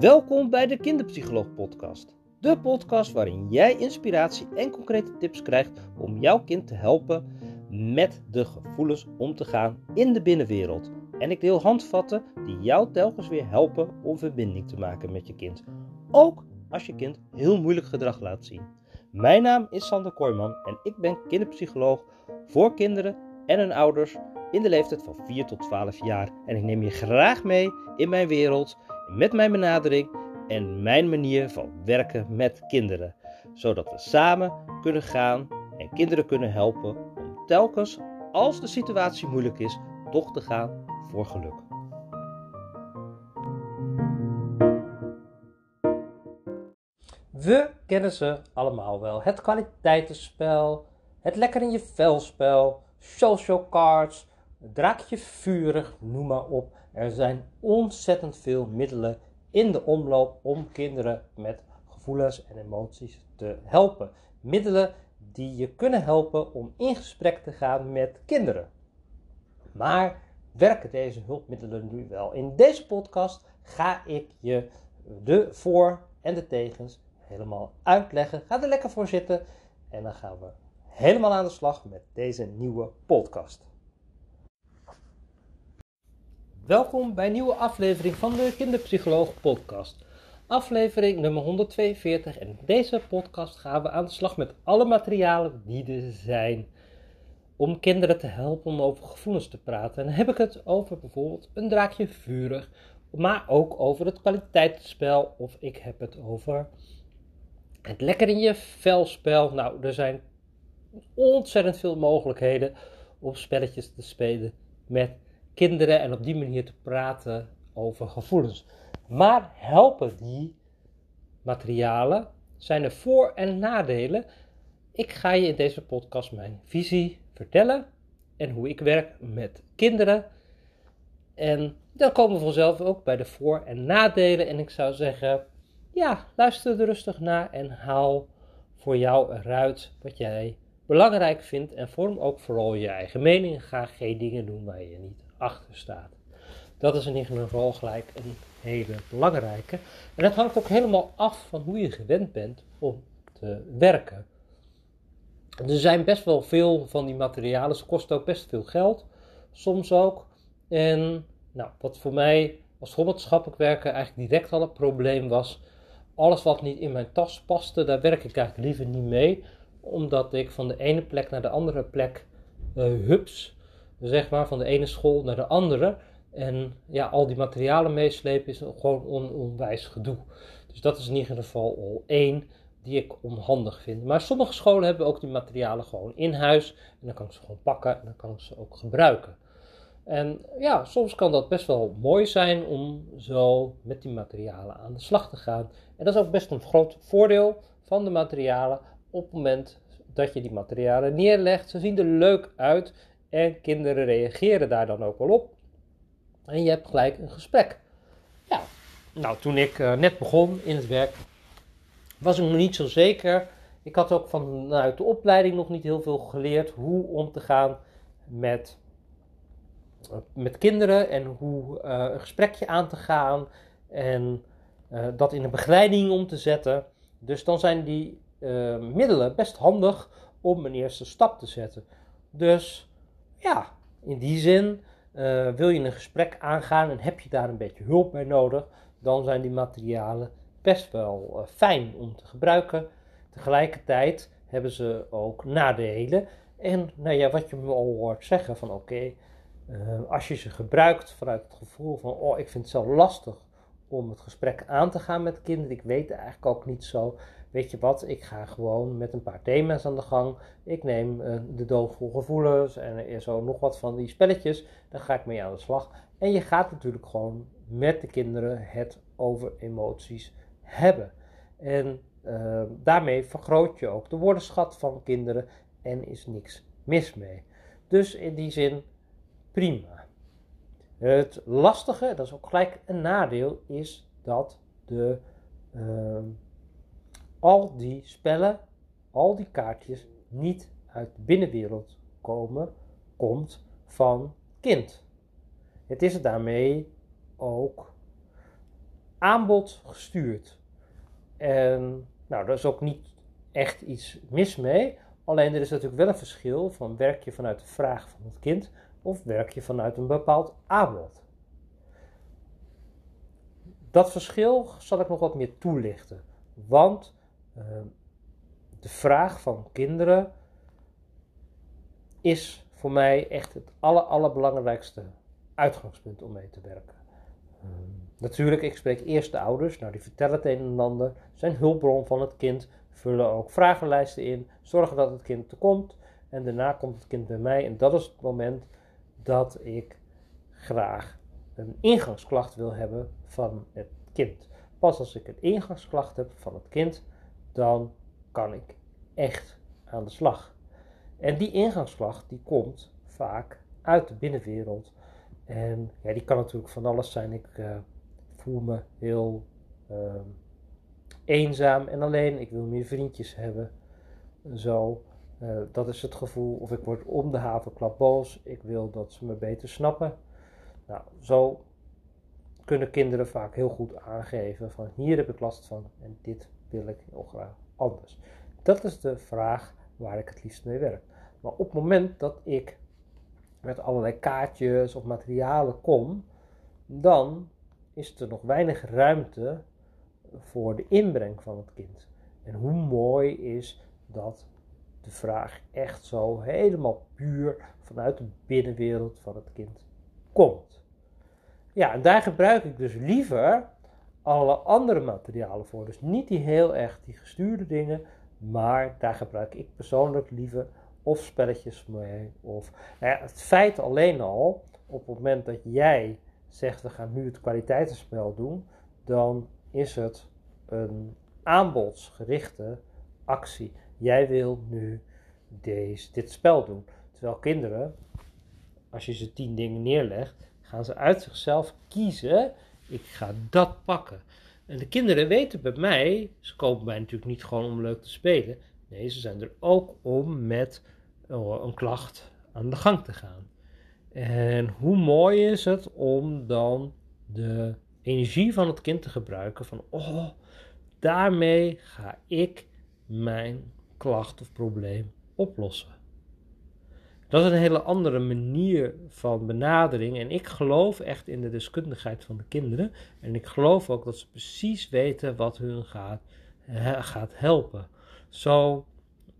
Welkom bij de Kinderpsycholoog Podcast. De podcast waarin jij inspiratie en concrete tips krijgt om jouw kind te helpen met de gevoelens om te gaan in de binnenwereld. En ik deel handvatten die jou telkens weer helpen om verbinding te maken met je kind. Ook als je kind heel moeilijk gedrag laat zien. Mijn naam is Sander Kooijman en ik ben kinderpsycholoog voor kinderen en hun ouders in de leeftijd van 4 tot 12 jaar. En ik neem je graag mee in mijn wereld met mijn benadering en mijn manier van werken met kinderen. Zodat we samen kunnen gaan en kinderen kunnen helpen om telkens, als de situatie moeilijk is, toch te gaan voor geluk. We kennen ze allemaal wel. Het kwaliteitenspel, het lekker in je velspel, social cards, draakje vurig, noem maar op. Er zijn ontzettend veel middelen in de omloop om kinderen met gevoelens en emoties te helpen. Middelen die je kunnen helpen om in gesprek te gaan met kinderen. Maar werken deze hulpmiddelen nu wel? In deze podcast ga ik je de voor- en de tegens helemaal uitleggen. Ga er lekker voor zitten en dan gaan we helemaal aan de slag met deze nieuwe podcast. Welkom bij een nieuwe aflevering van de Kinderpsycholoog Podcast. Aflevering nummer 142. En in deze podcast gaan we aan de slag met alle materialen die er zijn. Om kinderen te helpen om over gevoelens te praten. En dan heb ik het over bijvoorbeeld een draakje vurig. Maar ook over het kwaliteitsspel. Of ik heb het over het lekker in je velspel. Nou, er zijn ontzettend veel mogelijkheden om spelletjes te spelen met kinderen en op die manier te praten over gevoelens. Maar helpen die materialen? Zijn er voor- en nadelen? Ik ga je in deze podcast mijn visie vertellen en hoe ik werk met kinderen. En dan komen we vanzelf ook bij de voor- en nadelen. En ik zou zeggen, ja, luister er rustig naar en haal voor jou eruit wat jij belangrijk vindt. En vorm ook vooral je eigen mening. Ga geen dingen doen waar je niet achter staat. Dat is in ieder geval gelijk een hele belangrijke. En dat hangt ook helemaal af van hoe je gewend bent om te werken. Er zijn best wel veel van die materialen. Ze kosten ook best veel geld. Soms ook. En nou, wat voor mij als wetenschappelijk werken eigenlijk direct al het probleem was. Alles wat niet in mijn tas paste, daar werk ik eigenlijk liever niet mee. Omdat ik van de ene plek naar de andere plek uh, hups zeg maar, van de ene school naar de andere. En ja, al die materialen meeslepen is gewoon on, onwijs gedoe. Dus dat is in ieder geval al één die ik onhandig vind. Maar sommige scholen hebben ook die materialen gewoon in huis. En dan kan ik ze gewoon pakken en dan kan ik ze ook gebruiken. En ja, soms kan dat best wel mooi zijn om zo met die materialen aan de slag te gaan. En dat is ook best een groot voordeel van de materialen op het moment dat je die materialen neerlegt. Ze zien er leuk uit en kinderen reageren daar dan ook wel op. En je hebt gelijk een gesprek. Ja, nou toen ik uh, net begon in het werk, was ik nog niet zo zeker. Ik had ook vanuit de opleiding nog niet heel veel geleerd hoe om te gaan met, uh, met kinderen en hoe uh, een gesprekje aan te gaan en dat in een begeleiding om te zetten. Dus dan zijn die middelen best handig om een eerste stap te zetten. Dus ja, in die zin uh, wil je een gesprek aangaan en heb je daar een beetje hulp bij nodig, dan zijn die materialen best wel uh, fijn om te gebruiken. Tegelijkertijd hebben ze ook nadelen. En nou ja, wat je me al hoort zeggen van oké, uh, als je ze gebruikt vanuit het gevoel van oh, ik vind het zo lastig om het gesprek aan te gaan met kinderen. Ik weet eigenlijk ook niet zo weet je wat, ik ga gewoon met een paar thema's aan de gang. Ik neem uh, de vol gevoelens en is zo nog wat van die spelletjes. Daar ga ik mee aan de slag. En je gaat natuurlijk gewoon met de kinderen het over emoties hebben. En uh, daarmee vergroot je ook de woordenschat van kinderen en is niks mis mee. Dus in die zin prima. Het lastige, dat is ook gelijk een nadeel, is dat de uh, al die spellen, al die kaartjes niet uit de binnenwereld komen, komt van kind. Het is daarmee ook aanbod gestuurd. En nou, daar is ook niet echt iets mis mee. Alleen er is natuurlijk wel een verschil van werk je vanuit de vraag van het kind of werk je vanuit een bepaald aanbod. Dat verschil zal ik nog wat meer toelichten. Want de vraag van kinderen is voor mij echt het aller, allerbelangrijkste uitgangspunt om mee te werken. Ehm, natuurlijk, ik spreek eerst de ouders. Nou, die vertellen het een en ander. Zijn hulpbron van het kind. Vullen ook vragenlijsten in. Zorgen dat het kind er komt. En daarna komt het kind bij mij. En dat is het moment dat ik graag een ingangsklacht wil hebben van het kind. Pas als ik een ingangsklacht heb van het kind, dan kan ik echt aan de slag. En die ingangsklacht die komt vaak uit de binnenwereld. En ja, die kan natuurlijk van alles zijn. Ik uh, voel me heel uh, eenzaam en alleen. Ik wil meer vriendjes hebben. Zo, uh, dat is het gevoel. Of ik word om de havenklap boos. Ik wil dat ze me beter snappen. Nou, zo kunnen kinderen vaak heel goed aangeven van hier heb ik last van en dit wil ik heel graag anders. Dat is de vraag waar ik het liefst mee werk. Maar op het moment dat ik met allerlei kaartjes of materialen kom, dan is er nog weinig ruimte voor de inbreng van het kind. En hoe mooi is dat de vraag echt zo helemaal puur vanuit de binnenwereld van het kind komt. Ja, daar gebruik ik dus liever alle andere materialen voor. Dus niet die heel erg die gestuurde dingen, maar daar gebruik ik persoonlijk liever of spelletjes mee. Of nou ja, het feit alleen al, op het moment dat jij zegt we gaan nu het kwaliteitsspel doen, dan is het een aanbodsgerichte actie. Jij wil nu deze, dit spel doen. Terwijl kinderen, als je ze tien dingen neerlegt, gaan ze uit zichzelf kiezen: ik ga dat pakken. En de kinderen weten bij mij, ze komen mij natuurlijk niet gewoon om leuk te spelen. Nee, ze zijn er ook om met oh, een klacht aan de gang te gaan. En hoe mooi is het om dan de energie van het kind te gebruiken van, oh, daarmee ga ik mijn klacht of probleem oplossen. Dat is een hele andere manier van benadering. En ik geloof echt in de deskundigheid van de kinderen. En ik geloof ook dat ze precies weten wat hun gaat, gaat helpen. Zo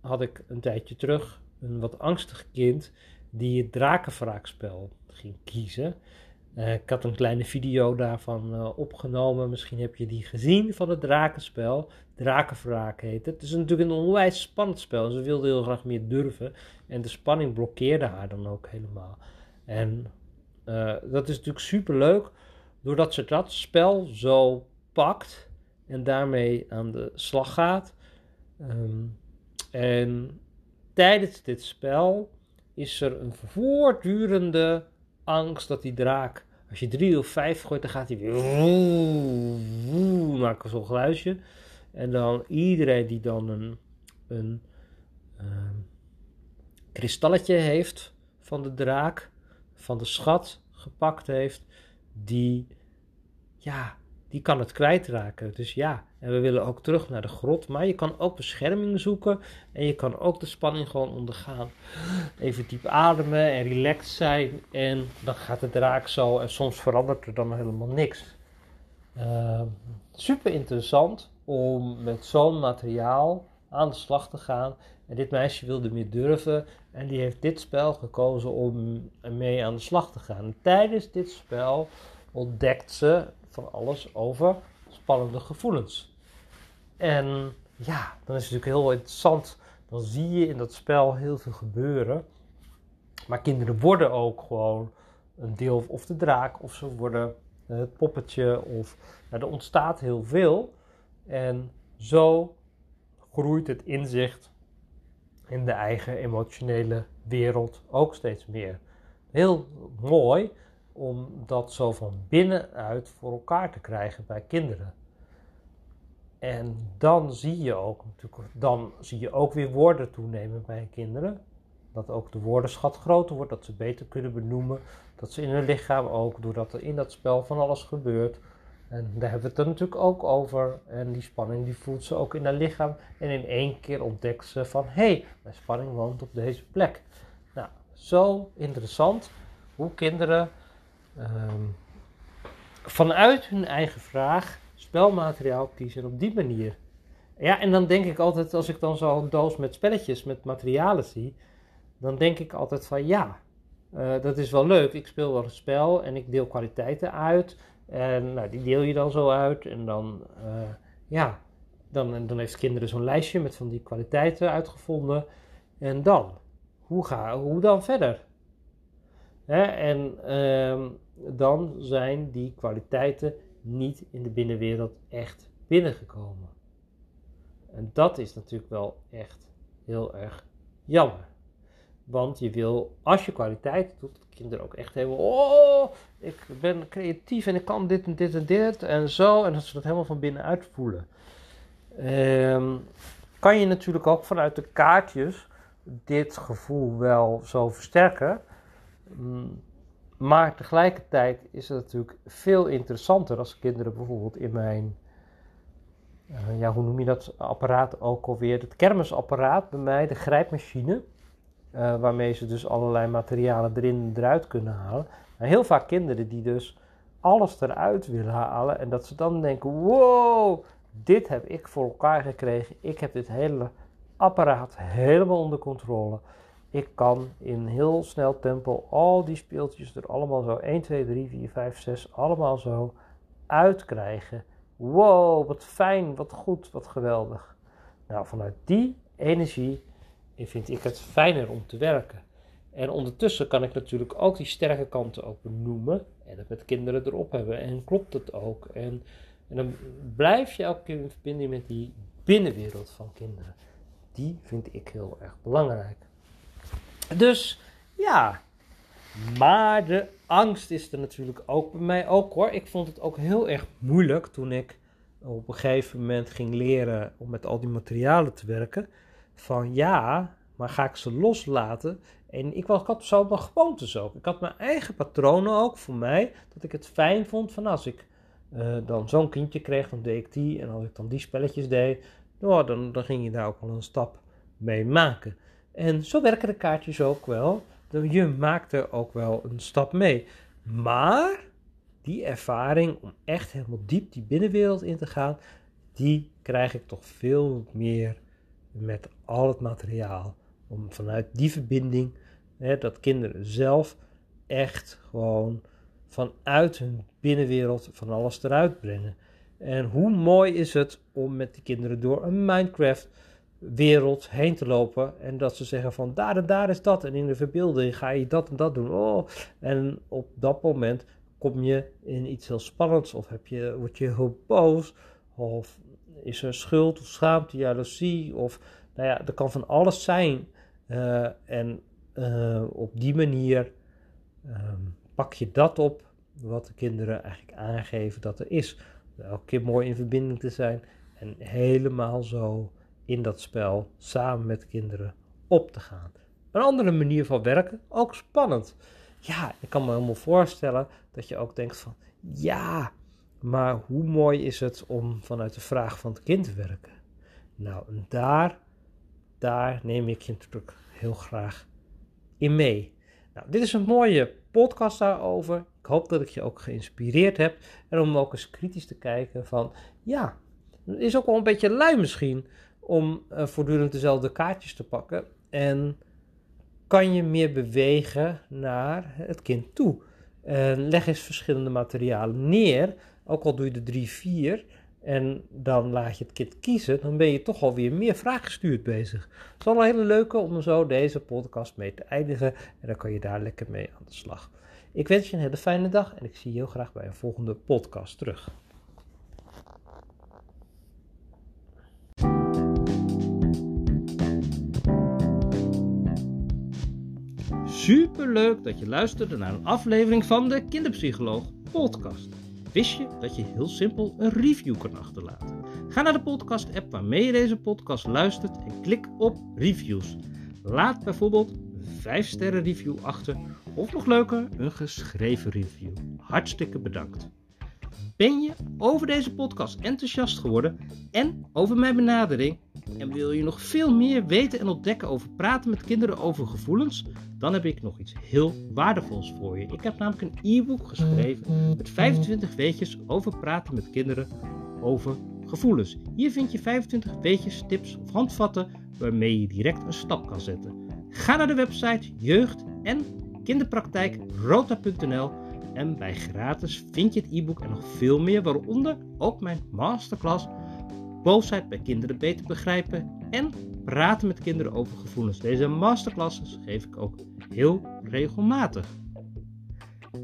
had ik een tijdje terug een wat angstig kind die het drakenwraakspel ging kiezen. Uh, ik had een kleine video daarvan uh, opgenomen. Misschien heb je die gezien van het drakenspel. Drakenverraak heet het. Het is natuurlijk een onwijs spannend spel. Ze wilde heel graag meer durven. En de spanning blokkeerde haar dan ook helemaal. En uh, dat is natuurlijk super leuk. Doordat ze dat spel zo pakt. En daarmee aan de slag gaat. Um, en tijdens dit spel is er een voortdurende angst dat die draak als je drie of vijf gooit, dan gaat hij weer woe, maken zo'n geluidje. En dan iedereen die dan een, een uh, kristalletje heeft van de draak, van de schat gepakt heeft, die, ja, die kan het kwijtraken. Dus ja, en we willen ook terug naar de grot. Maar je kan ook bescherming zoeken. En je kan ook de spanning gewoon ondergaan. Even diep ademen en relaxed zijn. En dan gaat de draak zo. En soms verandert er dan helemaal niks. Uh, super interessant om met zo'n materiaal aan de slag te gaan. En dit meisje wilde meer durven. En die heeft dit spel gekozen om mee aan de slag te gaan. En tijdens dit spel ontdekt ze van alles over spannende gevoelens. En ja, dan is het natuurlijk heel interessant. Dan zie je in dat spel heel veel gebeuren. Maar kinderen worden ook gewoon een deel of de draak, of ze worden het poppetje, of nou, er ontstaat heel veel. En zo groeit het inzicht in de eigen emotionele wereld ook steeds meer. Heel mooi om dat zo van binnenuit voor elkaar te krijgen bij kinderen. En dan zie je ook, dan zie je ook weer woorden toenemen bij kinderen. Dat ook de woordenschat groter wordt, dat ze beter kunnen benoemen. Dat ze in hun lichaam ook, doordat er in dat spel van alles gebeurt, En daar hebben we het er natuurlijk ook over. En die spanning die voelt ze ook in haar lichaam. En in één keer ontdekt ze van... hé, hey, mijn spanning woont op deze plek. Nou, zo interessant hoe kinderen ehm, vanuit hun eigen vraag spelmateriaal kiezen op die manier. Ja, en dan denk ik altijd, als ik dan zo'n doos met spelletjes, met materialen zie, dan denk ik altijd van ja, uh, dat is wel leuk. Ik speel wel een spel en ik deel kwaliteiten uit. En nou, die deel je dan zo uit. En dan, uh, ja, dan, dan heeft kinderen zo'n lijstje met van die kwaliteiten uitgevonden. En dan? Hoe, ga, hoe dan verder? Hè? En uh, dan zijn die kwaliteiten niet in de binnenwereld echt binnengekomen. En dat is natuurlijk wel echt heel erg jammer. Want je wil, als je kwaliteit doet, dat kinderen ook echt hebben. Oh, ik ben creatief en ik kan dit en dit en dit en zo. En dat ze dat helemaal van binnenuit voelen. Um, kan je natuurlijk ook vanuit de kaartjes dit gevoel wel zo versterken. Mm, maar tegelijkertijd is het natuurlijk veel interessanter als kinderen bijvoorbeeld in mijn, uh, ja, hoe noem je dat apparaat ook alweer? Het kermisapparaat bij mij, de grijpmachine. Uh, waarmee ze dus allerlei materialen erin en eruit kunnen halen. Maar heel vaak kinderen die dus alles eruit willen halen. En dat ze dan denken: wow, dit heb ik voor elkaar gekregen. Ik heb dit hele apparaat helemaal onder controle. Ik kan in heel snel tempo al die speeltjes er allemaal zo 1, 2, 3, 4, 5, 6 allemaal zo uitkrijgen. Wow, wat fijn, wat goed, wat geweldig. Nou, vanuit die energie vind ik het fijner om te werken. En ondertussen kan ik natuurlijk ook die sterke kanten ook benoemen en het met kinderen erop hebben. En klopt het ook? En, en dan blijf je keer in verbinding met die binnenwereld van kinderen. Die vind ik heel erg belangrijk. Dus ja, maar de angst is er natuurlijk ook bij mij ook hoor. Ik vond het ook heel erg moeilijk toen ik op een gegeven moment ging leren om met al die materialen te werken. Van ja, maar ga ik ze loslaten? En ik, was, had zo mijn gewoontes ook. Ik had mijn eigen patronen ook voor mij. Dat ik het fijn vond van als ik uh, dan zo'n kindje kreeg, dan deed ik die. En als ik dan die spelletjes deed, nou, dan, dan ging je daar ook al een stap mee maken. En zo werken de kaartjes ook wel. Je maakt er ook wel een stap mee. Maar die ervaring om echt helemaal diep die binnenwereld in te gaan, die krijg ik toch veel meer met al het materiaal. Om vanuit die verbinding, hè, dat kinderen zelf echt gewoon vanuit hun binnenwereld van alles eruit brengen. En hoe mooi is het om met die kinderen door een Minecraft wereld heen te lopen en dat ze zeggen van daar en daar is dat en in de verbeelding ga je dat en dat doen. Oh. En op dat moment kom je in iets heel spannends of heb je, word je heel boos of is er schuld of schaamte, jaloezie of nou ja, er kan van alles zijn. Uh, en uh, op die manier um, pak je dat op wat de kinderen eigenlijk aangeven dat er is. Elke keer mooi in verbinding te zijn en helemaal zo in dat spel samen met kinderen op te gaan. Een andere manier van werken, ook spannend. Ja, ik kan me helemaal voorstellen dat je ook denkt van ja, maar hoe mooi is het om vanuit de vraag van het kind te werken? Nou, daar, daar neem ik je natuurlijk heel graag in mee. Nou, dit is een mooie podcast daarover. Ik hoop dat ik je ook geïnspireerd heb. En om ook eens kritisch te kijken van, ja, het is ook wel een beetje lui misschien om uh, voortdurend dezelfde kaartjes te pakken. En kan je meer bewegen naar het kind toe. En leg eens verschillende materialen neer. Ook al doe je de 3, 4 en dan laat je het kind kiezen, dan ben je toch alweer meer vraaggestuurd bezig. Het is wel een hele leuke om zo deze podcast mee te eindigen. En dan kan je daar lekker mee aan de slag. Ik wens je een hele fijne dag en ik zie je heel graag bij een volgende podcast terug. Super leuk dat je luisterde naar een aflevering van de Kinderpsycholoog podcast. Wist je dat je heel simpel een review kan achterlaten? Ga naar de podcast app waarmee je deze podcast luistert en klik op reviews. Laat bijvoorbeeld een 5 sterren review achter of nog leuker een geschreven review. Hartstikke bedankt. Ben je over deze podcast enthousiast geworden en over mijn benadering? En wil je nog veel meer weten en ontdekken over praten met kinderen over gevoelens? Dan heb ik nog iets heel waardevols voor je. Ik heb namelijk een e-book geschreven met 25 weetjes over praten met kinderen over gevoelens. Hier vind je 25 weetjes, tips of handvatten waarmee je direct een stap kan zetten. Ga naar de website jeugd en kinderpraktijkrota.nl en bij gratis vind je het e-book en nog veel meer, waaronder ook mijn masterclass Boosheid bij kinderen beter begrijpen en praten met kinderen over gevoelens. Deze masterclasses geef ik ook heel regelmatig.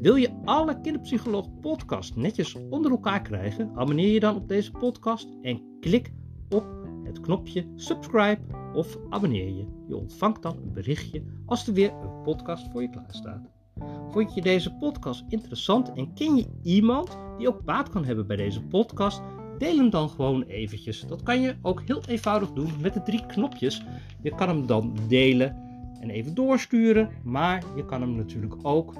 Wil je alle Kinderpsycholoog podcast netjes onder elkaar krijgen? Abonneer je dan op deze podcast en klik op het knopje subscribe of abonneer je. Je ontvangt dan een berichtje als er weer een podcast voor je klaar staat. Vond je deze podcast interessant en ken je iemand die ook baat kan hebben bij deze podcast? Deel hem dan gewoon eventjes. Dat kan je ook heel eenvoudig doen met de drie knopjes. Je kan hem dan delen en even doorsturen, maar je kan hem natuurlijk ook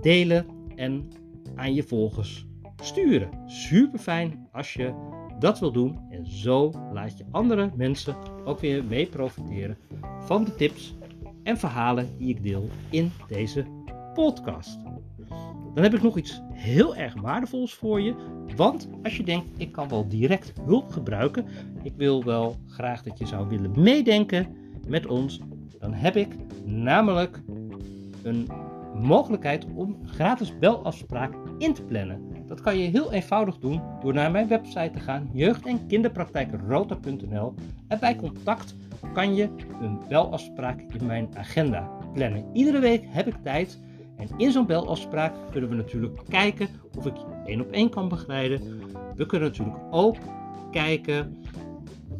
delen en aan je volgers sturen. Super fijn als je dat wil doen en zo laat je andere mensen ook weer mee profiteren van de tips en verhalen die ik deel in deze podcast. Dan heb ik nog iets heel erg waardevols voor je. Want als je denkt, ik kan wel direct hulp gebruiken. Ik wil wel graag dat je zou willen meedenken met ons. Dan heb ik namelijk een mogelijkheid om gratis belafspraak in te plannen. Dat kan je heel eenvoudig doen door naar mijn website te gaan, jeugd- en kinderpraktijkrota.nl. En bij contact kan je een belafspraak in mijn agenda plannen. Iedere week heb ik tijd en in zo'n belafspraak kunnen we natuurlijk kijken of ik je één op één kan begeleiden. We kunnen natuurlijk ook kijken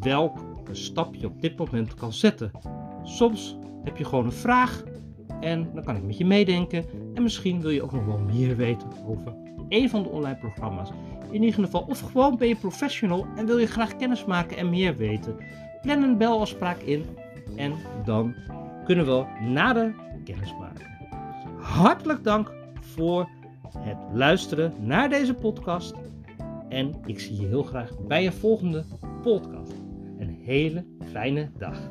welk stap je op dit moment kan zetten. Soms heb je gewoon een vraag en dan kan ik met je meedenken. En misschien wil je ook nog wel meer weten over een van de online programma's. In ieder geval, of gewoon ben je professional en wil je graag kennis maken en meer weten. Plan een belafspraak in en dan kunnen we nader kennis maken. Hartelijk dank voor het luisteren naar deze podcast. En ik zie je heel graag bij een volgende podcast. Een hele fijne dag.